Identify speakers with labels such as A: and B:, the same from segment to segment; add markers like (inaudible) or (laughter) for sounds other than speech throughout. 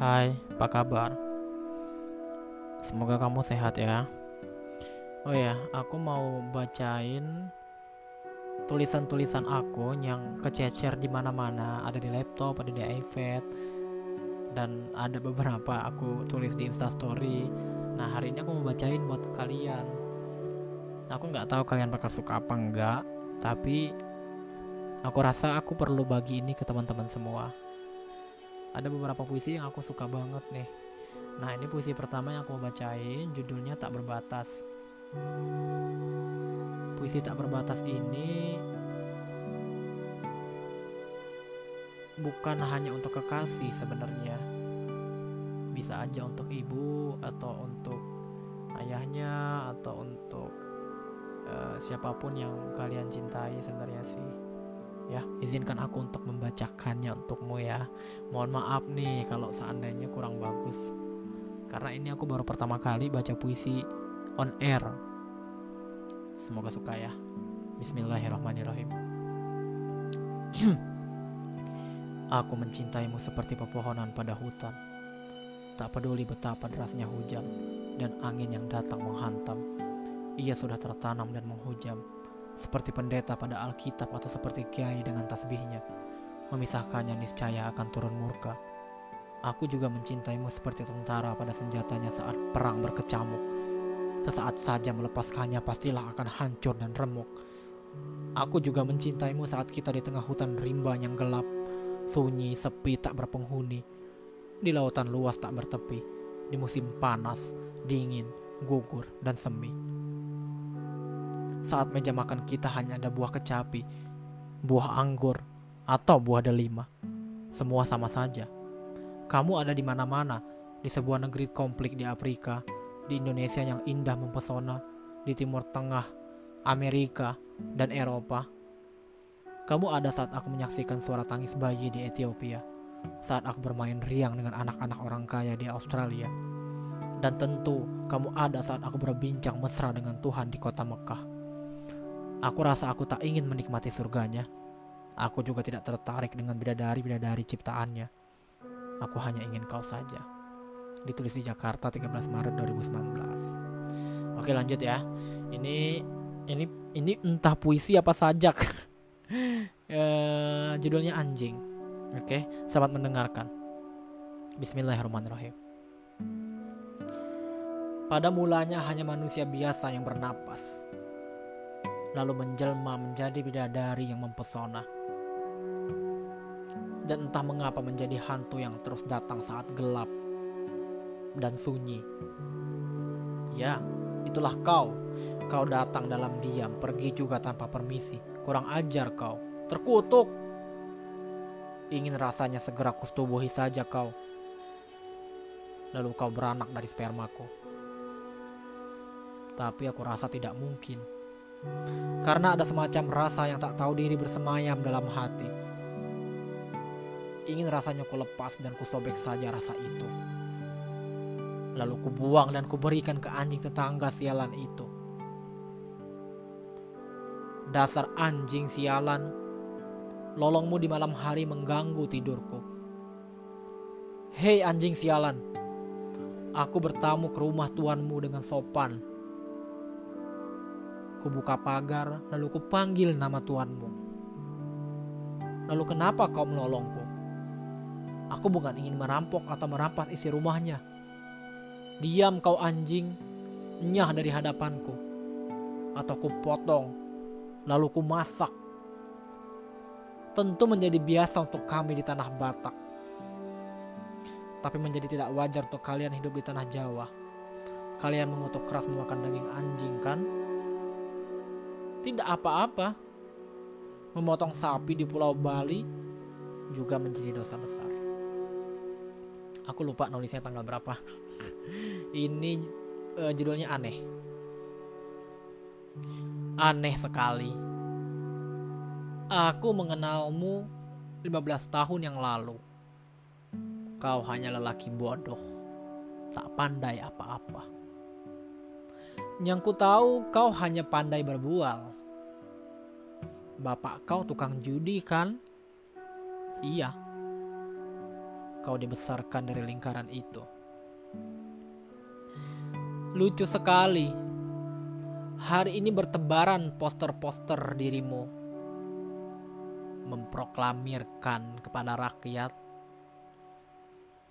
A: Hai, apa kabar? Semoga kamu sehat ya. Oh ya, aku mau bacain tulisan-tulisan aku yang kececer di mana-mana, ada di laptop, ada di iPad, dan ada beberapa aku tulis di Instastory. Nah, hari ini aku mau bacain buat kalian. Aku nggak tahu kalian bakal suka apa enggak, tapi aku rasa aku perlu bagi ini ke teman-teman semua ada beberapa puisi yang aku suka banget nih. Nah, ini puisi pertama yang aku mau bacain, judulnya Tak Berbatas. Puisi Tak Berbatas ini bukan hanya untuk kekasih sebenarnya. Bisa aja untuk ibu atau untuk ayahnya atau untuk uh, siapa pun yang kalian cintai sebenarnya sih ya izinkan aku untuk membacakannya untukmu ya. Mohon maaf nih kalau seandainya kurang bagus. Karena ini aku baru pertama kali baca puisi on air. Semoga suka ya. Bismillahirrahmanirrahim. (clears throat) Aku mencintaimu seperti pepohonan pada hutan. Tak peduli betapa derasnya hujan Dan angin yang datang menghantam. Ia sudah tertanam dan menghujam seperti pendeta pada Alkitab atau seperti kiai dengan tasbihnya. Memisahkannya niscaya akan turun murka. Aku juga mencintaimu seperti tentara pada senjatanya saat perang berkecamuk. Sesaat saja melepaskannya pastilah akan hancur dan remuk. Aku juga mencintaimu saat kita di tengah hutan rimba yang gelap, sunyi, sepi, tak berpenghuni. Di lautan luas tak bertepi, di musim panas, dingin, gugur, dan semi saat meja makan kita hanya ada buah kecapi, buah anggur, atau buah delima. Semua sama saja. Kamu ada di mana-mana, di sebuah negeri konflik di Afrika, di Indonesia yang indah mempesona, di Timur Tengah, Amerika, dan Eropa. Kamu ada saat aku menyaksikan suara tangis bayi di Ethiopia, saat aku bermain riang dengan anak-anak orang kaya di Australia. Dan tentu kamu ada saat aku berbincang mesra dengan Tuhan di kota Mekah. Aku rasa aku tak ingin menikmati surganya. Aku juga tidak tertarik dengan bidadari-bidadari ciptaannya. Aku hanya ingin kau saja. Ditulis di Jakarta 13 Maret 2019. Oke lanjut ya. Ini ini ini entah puisi apa sajak. (laughs) e, judulnya anjing. Oke, selamat mendengarkan. Bismillahirrahmanirrahim. Pada mulanya hanya manusia biasa yang bernapas lalu menjelma menjadi bidadari yang mempesona. Dan entah mengapa menjadi hantu yang terus datang saat gelap dan sunyi. Ya, itulah kau. Kau datang dalam diam, pergi juga tanpa permisi. Kurang ajar kau, terkutuk. Ingin rasanya segera kustubuhi saja kau. Lalu kau beranak dari spermaku. Tapi aku rasa tidak mungkin karena ada semacam rasa yang tak tahu diri bersemayam dalam hati. Ingin rasanya ku lepas dan ku sobek saja rasa itu. Lalu ku buang dan ku berikan ke anjing tetangga sialan itu. Dasar anjing sialan, lolongmu di malam hari mengganggu tidurku. Hei anjing sialan, aku bertamu ke rumah tuanmu dengan sopan Kubuka pagar, lalu kupanggil nama Tuanmu. Lalu kenapa kau menolongku? Aku bukan ingin merampok atau merampas isi rumahnya. Diam kau anjing, nyah dari hadapanku. Atau kupotong, lalu ku masak. Tentu menjadi biasa untuk kami di tanah Batak. Tapi menjadi tidak wajar untuk kalian hidup di tanah Jawa. Kalian mengutuk keras memakan daging anjing kan? Tidak apa-apa. Memotong sapi di Pulau Bali juga menjadi dosa besar. Aku lupa nulisnya tanggal berapa. (laughs) Ini uh, judulnya aneh. Aneh sekali. Aku mengenalmu 15 tahun yang lalu. Kau hanya lelaki bodoh, tak pandai apa-apa. Yang ku tahu kau hanya pandai berbual. Bapak kau tukang judi kan? Iya. kau dibesarkan dari lingkaran itu. Lucu sekali. Hari ini bertebaran poster-poster dirimu memproklamirkan kepada rakyat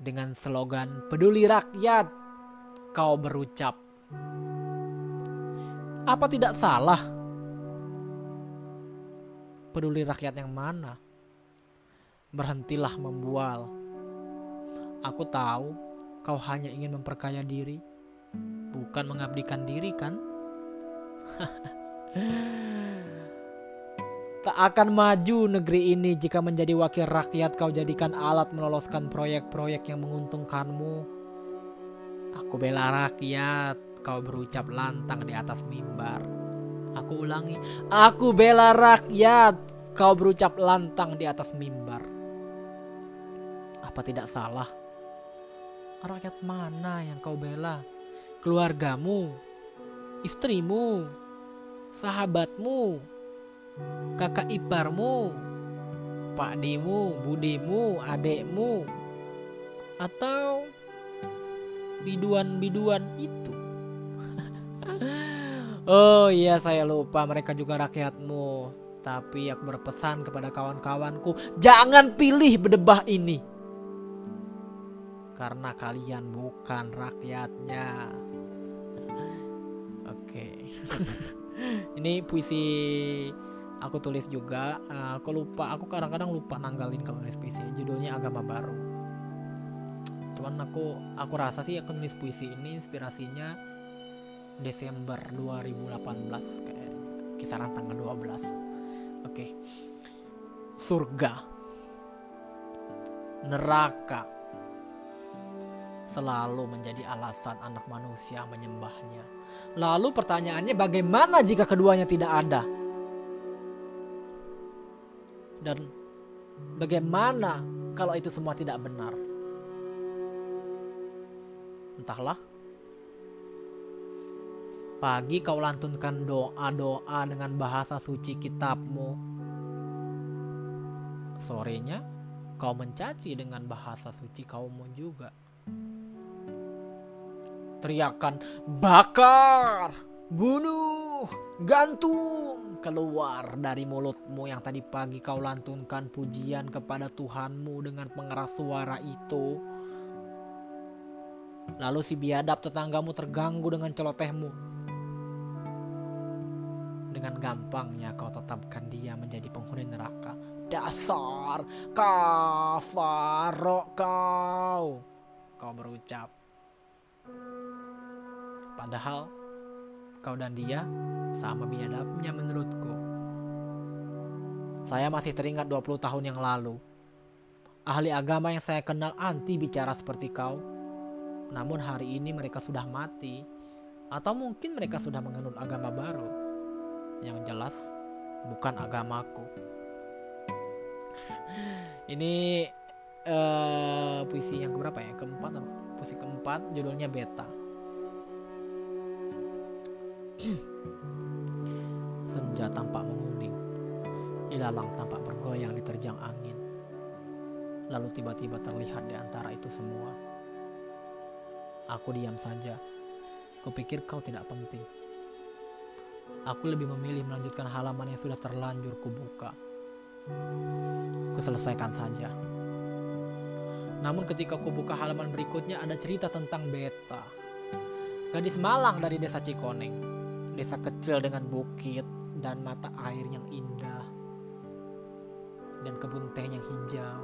A: dengan slogan peduli rakyat kau berucap apa tidak salah? Peduli rakyat yang mana? Berhentilah membual. Aku tahu kau hanya ingin memperkaya diri. Bukan mengabdikan diri kan? (laughs) Tak akan maju negeri ini jika menjadi wakil rakyat kau jadikan alat meloloskan proyek-proyek yang menguntungkanmu. Aku bela rakyat, kau berucap lantang di atas mimbar. Aku ulangi, aku bela rakyat, kau berucap lantang di atas mimbar. Apa tidak salah? Rakyat mana yang kau bela? Keluargamu, istrimu, sahabatmu, kakak iparmu, pakdimu, budimu, adekmu, atau biduan-biduan itu. (laughs) oh iya saya lupa mereka juga rakyatmu. Tapi aku berpesan kepada kawan-kawanku, jangan pilih berdebah ini. Karena kalian bukan rakyatnya. (laughs) Oke. (laughs) Ini puisi aku tulis juga uh, aku lupa aku kadang-kadang lupa nanggalin kalau nulis puisi judulnya agama baru cuman aku aku rasa sih aku nulis puisi ini inspirasinya Desember 2018 kayak kisaran tanggal 12 oke okay. surga neraka selalu menjadi alasan anak manusia menyembahnya. Lalu pertanyaannya bagaimana jika keduanya tidak ada? Dan bagaimana kalau itu semua tidak benar? Entahlah. Pagi kau lantunkan doa-doa dengan bahasa suci kitabmu. Sorenya kau mencaci dengan bahasa suci kaummu juga. Teriakan bakar, bunuh, gantung keluar dari mulutmu yang tadi pagi kau lantunkan pujian kepada Tuhanmu dengan pengeras suara itu. Lalu si biadab tetanggamu terganggu dengan celotehmu. Dengan gampangnya kau tetapkan dia menjadi penghuni neraka. Dasar kafarok kau. Kau berucap. Padahal kau dan dia sama biadabnya menurutku. Saya masih teringat 20 tahun yang lalu. Ahli agama yang saya kenal anti bicara seperti kau. Namun hari ini mereka sudah mati. Atau mungkin mereka sudah menganut agama baru. Yang jelas bukan agamaku. ini uh, puisi yang keberapa ya? Keempat Puisi keempat judulnya Beta. (clears throat) Senja tampak menguning, ilalang tampak bergoyang diterjang angin. Lalu tiba-tiba terlihat di antara itu semua. Aku diam saja. Kupikir kau tidak penting. Aku lebih memilih melanjutkan halaman yang sudah terlanjur kubuka. Kuselesaikan saja. Namun ketika kubuka halaman berikutnya ada cerita tentang Beta. Gadis Malang dari desa Cikoneng. Desa kecil dengan bukit, dan mata air yang indah dan kebun teh yang hijau,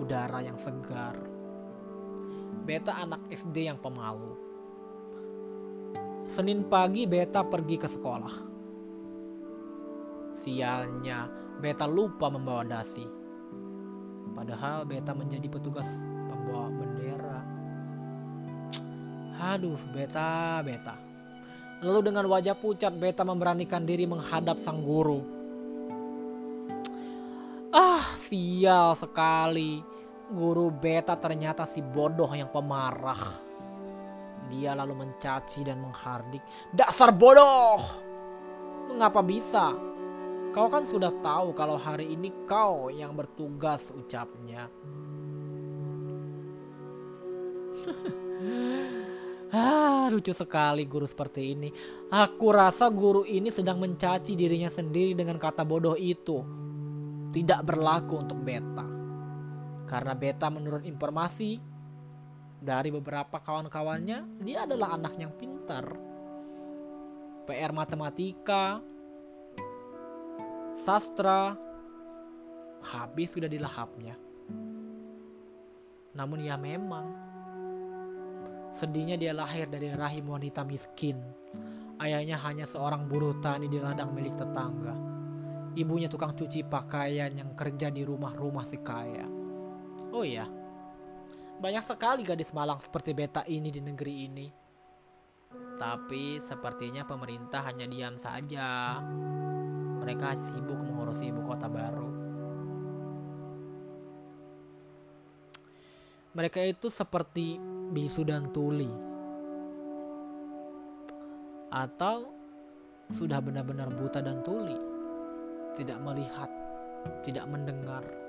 A: udara yang segar. Beta anak SD yang pemalu. Senin pagi Beta pergi ke sekolah. Sialnya, Beta lupa membawa dasi. Padahal Beta menjadi petugas pembawa bendera. Aduh, Beta, Beta. Lalu dengan wajah pucat Beta memberanikan diri menghadap sang guru. Ah, sial sekali. Guru Beta ternyata si bodoh yang pemarah. Dia lalu mencaci dan menghardik. Dasar bodoh! Mengapa bisa? Kau kan sudah tahu kalau hari ini kau yang bertugas ucapnya. (laughs) ah, lucu sekali guru seperti ini. Aku rasa guru ini sedang mencaci dirinya sendiri dengan kata bodoh itu. Tidak berlaku untuk beta. Karena beta menurut informasi dari beberapa kawan-kawannya, dia adalah anak yang pintar. PR matematika, sastra, habis sudah dilahapnya. Namun ya memang, sedihnya dia lahir dari rahim wanita miskin. Ayahnya hanya seorang buruh tani di ladang milik tetangga. Ibunya tukang cuci pakaian yang kerja di rumah-rumah si kaya. Oh iya, banyak sekali gadis malang seperti beta ini di negeri ini. Tapi sepertinya pemerintah hanya diam saja. Mereka sibuk mengurus ibu kota baru. Mereka itu seperti bisu dan tuli. Atau sudah benar-benar buta dan tuli. Tidak melihat, tidak mendengar.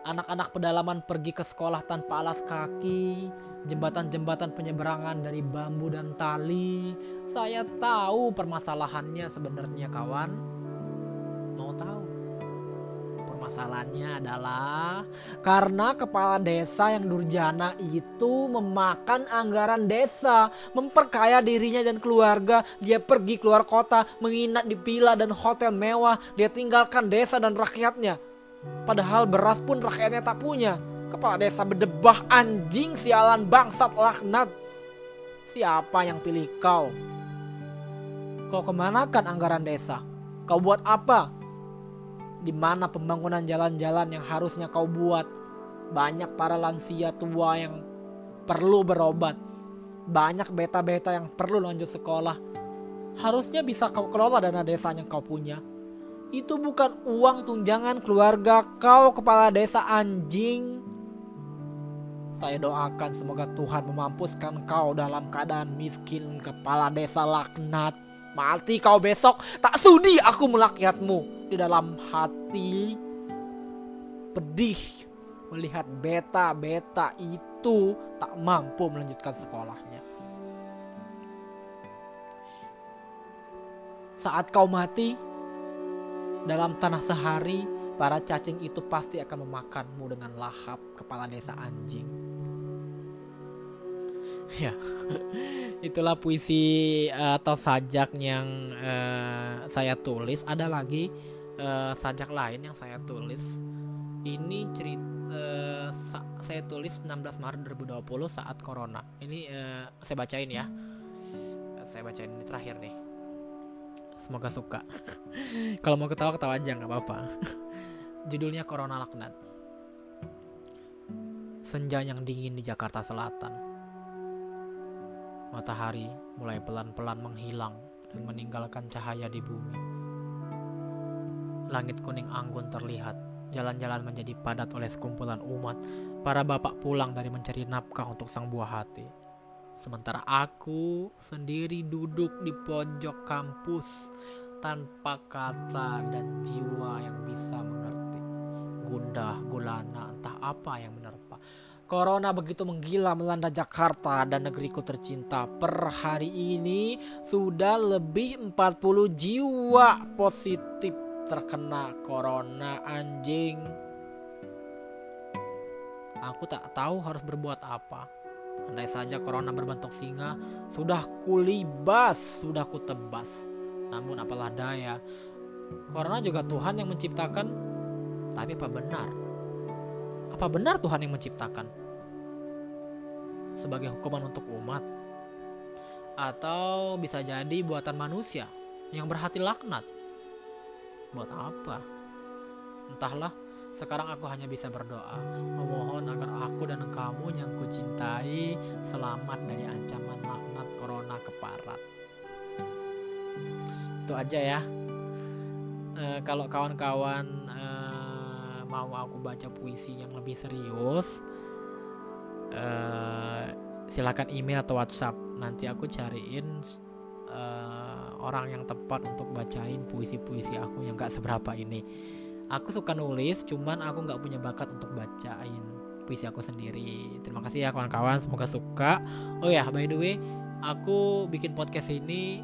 A: Anak-anak pedalaman pergi ke sekolah tanpa alas kaki, jembatan-jembatan penyeberangan dari bambu dan tali. Saya tahu permasalahannya sebenarnya kawan. Mau tahu? Permasalahannya adalah karena kepala desa yang durjana itu memakan anggaran desa, memperkaya dirinya dan keluarga. Dia pergi keluar kota, menginap di villa dan hotel mewah. Dia tinggalkan desa dan rakyatnya. Padahal beras pun rakyatnya tak punya. Kepala desa berdebah anjing sialan bangsat laknat. Siapa yang pilih kau? Kau kemanakan anggaran desa? Kau buat apa? Di mana pembangunan jalan-jalan yang harusnya kau buat? Banyak para lansia tua yang perlu berobat. Banyak beta-beta yang perlu lanjut sekolah. Harusnya bisa kau kelola dana desa yang kau punya. Itu bukan uang tunjangan keluarga kau kepala desa anjing. Saya doakan semoga Tuhan memampuskan kau dalam keadaan miskin kepala desa laknat. Mati kau besok, tak sudi aku melakyatmu di dalam hati. Pedih melihat beta-beta itu tak mampu melanjutkan sekolahnya. Saat kau mati, dalam tanah sehari, para cacing itu pasti akan memakanmu dengan lahap kepala desa anjing. (laughs) Ya, itulah puisi uh, atau sajak yang uh, saya tulis. Ada lagi uh, sajak lain yang saya tulis. Ini cerita uh, sa saya tulis 16 Maret 2020 saat corona. Ini uh, saya bacain ya. Saya bacain ini terakhir nih. Semoga suka. (laughs) Kalau mau ketawa ketawa aja nggak apa-apa. (laughs) Judulnya Corona Laknat. Senja yang dingin di Jakarta Selatan. Matahari mulai pelan-pelan menghilang dan meninggalkan cahaya di bumi. Langit kuning anggun terlihat. Jalan-jalan menjadi padat oleh sekumpulan umat. Para bapak pulang dari mencari nafkah untuk sang buah hati. Sementara aku sendiri duduk di pojok kampus tanpa kata dan jiwa yang bisa mengerti. Gundah, gulana, entah apa yang menerpa. Corona begitu menggila melanda Jakarta dan negeriku tercinta. Per hari ini sudah lebih 40 jiwa positif terkena corona anjing. Aku tak tahu harus berbuat apa. Andai saja corona berbentuk singa, sudah kulibas, sudah kutebas. Namun apalah daya, corona juga Tuhan yang menciptakan. Tapi apa benar? Apa benar Tuhan yang menciptakan? sebagai hukuman untuk umat, atau bisa jadi buatan manusia yang berhati laknat. Buat apa? Entahlah, sekarang aku hanya bisa berdoa, memohon agar aku dan kamu yang kucintai selamat dari ancaman laknat corona keparat. Itu aja ya. E, kalau kawan-kawan e, mau aku baca puisi yang lebih serius, uh, silakan email atau WhatsApp. Nanti aku cariin uh, orang yang tepat untuk bacain puisi-puisi aku yang gak seberapa ini. Aku suka nulis, cuman aku nggak punya bakat untuk bacain puisi aku sendiri. Terima kasih ya kawan-kawan, semoga suka. Oh ya, by the way, aku bikin podcast ini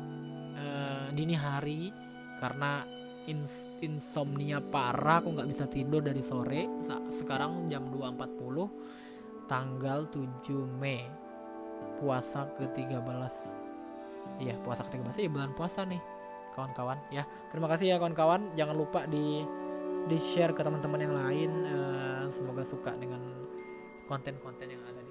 A: uh, dini hari karena ins insomnia parah, aku nggak bisa tidur dari sore. Sekarang jam 2.40 tanggal 7 Mei. Puasa ke-13. Iya, puasa ke-13 ya bulan puasa nih kawan-kawan ya. Terima kasih ya kawan-kawan. Jangan lupa di di share ke teman-teman yang lain. Uh, semoga suka dengan konten-konten yang ada.